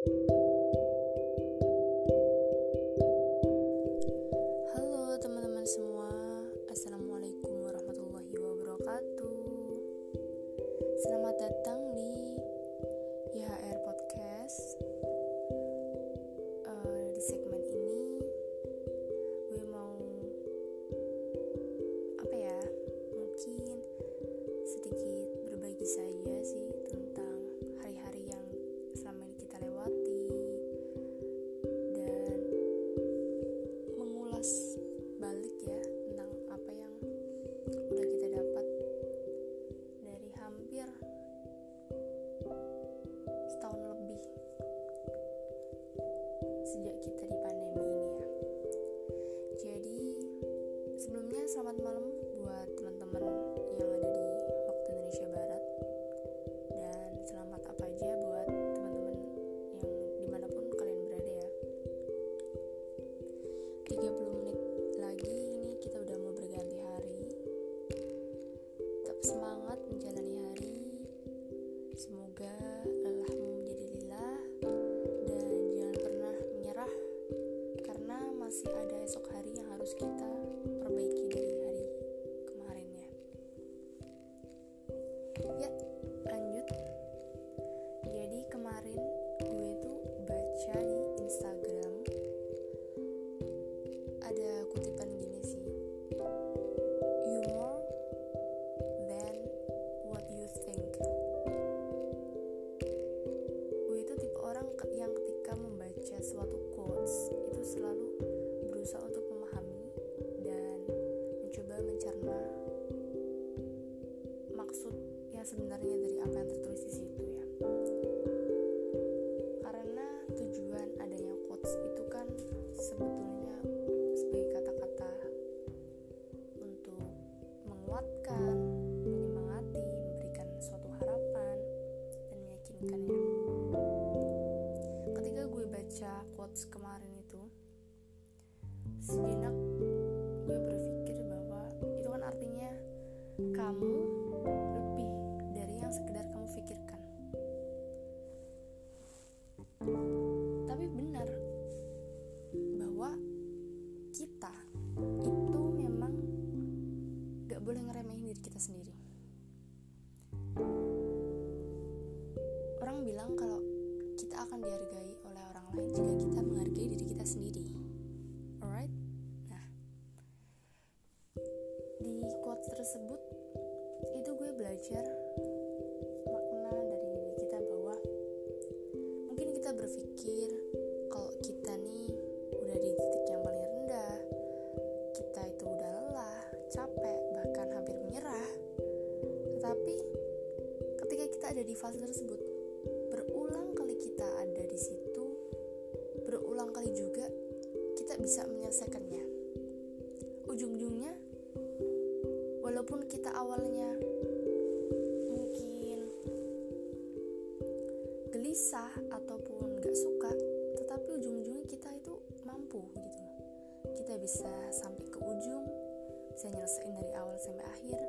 Halo teman-teman semua, Assalamualaikum warahmatullahi wabarakatuh. Selamat datang di YHR Podcast. Eh, di segmen sejak kita di ya yang sebenarnya dari apa yang tertulis di situ ya. Karena tujuan adanya quotes itu kan sebetulnya sebagai kata-kata untuk menguatkan, di quotes tersebut itu gue belajar makna dari diri kita bahwa mungkin kita berpikir kalau kita nih udah di titik yang paling rendah kita itu udah lelah capek bahkan hampir menyerah. Tetapi ketika kita ada di fase tersebut berulang kali kita ada di situ berulang kali juga kita bisa menyelesaikannya. Ujung-ujungnya walaupun kita awalnya mungkin gelisah ataupun gak suka tetapi ujung-ujungnya kita itu mampu gitu. Kita bisa sampai ke ujung bisa nyelesain dari awal sampai akhir.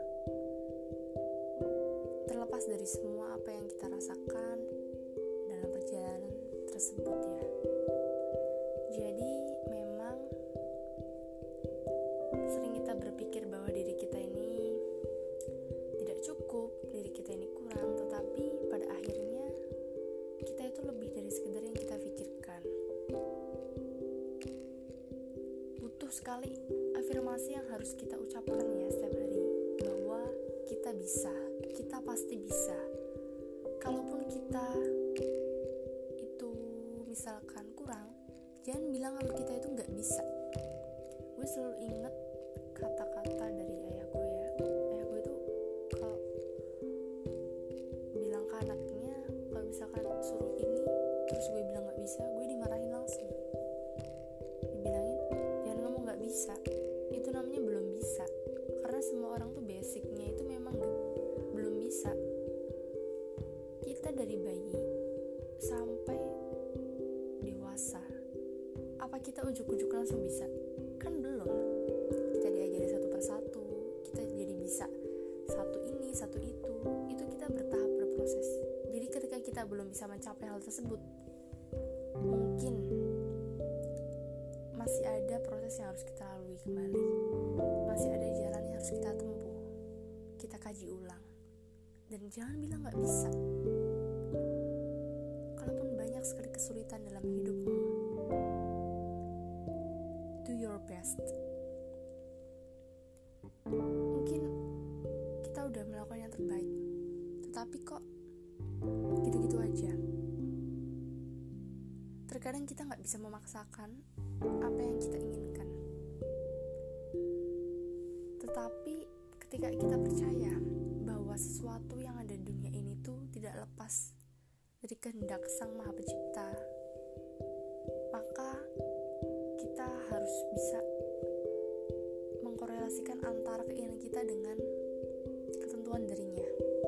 Terlepas dari semua apa yang kita rasakan dalam perjalanan tersebut ya. Jadi sekali afirmasi yang harus kita ucapkan ya setiap hari bahwa kita bisa, kita pasti bisa. Kalaupun kita itu misalkan kurang, jangan bilang kalau kita itu nggak bisa. Gue selalu inget kata-kata dari ayah gue ya. Ayah gue itu kalau bilang ke anaknya kalau misalkan suruh ini terus gue bilang nggak bisa gue apa kita ujuk-ujuk langsung bisa? Kan belum. Kita diajari satu persatu kita jadi bisa satu ini satu itu. Itu kita bertahap berproses. Jadi ketika kita belum bisa mencapai hal tersebut mungkin masih ada proses yang harus kita lalui kembali. Masih ada jalan yang harus kita tempuh. Kita kaji ulang. Dan jangan bilang nggak bisa. Gitu-gitu aja. Terkadang kita nggak bisa memaksakan apa yang kita inginkan. Tetapi ketika kita percaya bahwa sesuatu yang ada di dunia ini tuh tidak lepas dari kehendak Sang Maha Pencipta, maka kita harus bisa mengkorelasikan antara keinginan kita dengan ketentuan darinya.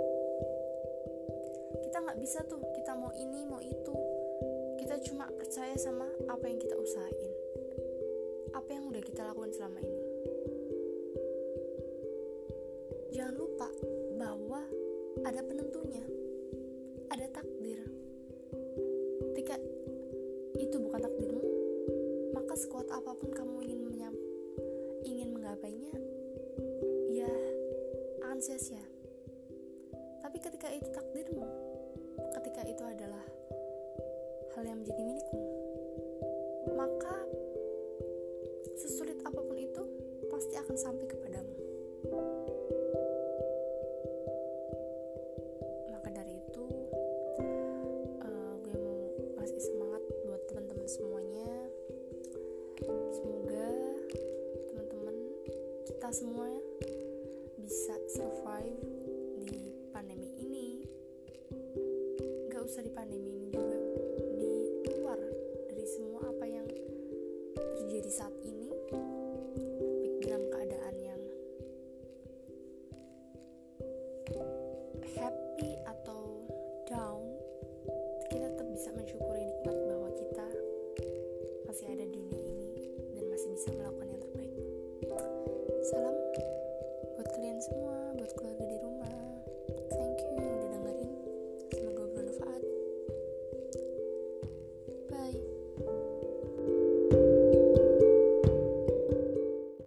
Bisa tuh, kita mau ini, mau itu, kita cuma percaya sama apa yang kita usahain. Apa yang udah kita lakukan selama ini. Jangan lupa bahwa ada penentunya. Ada takdir. Ketika itu bukan takdirmu maka sekuat apa pun kamu ingin menyam ingin menggapainya ya akan sia-sia. Tapi ketika itu takdirmu ketika itu adalah hal yang menjadi milikmu, maka sesulit apa pun itu pasti akan sampai kepadamu. Maka dari itu, uh, gue mau ngasih semangat buat teman-teman semuanya. Semoga teman-teman kita semua happy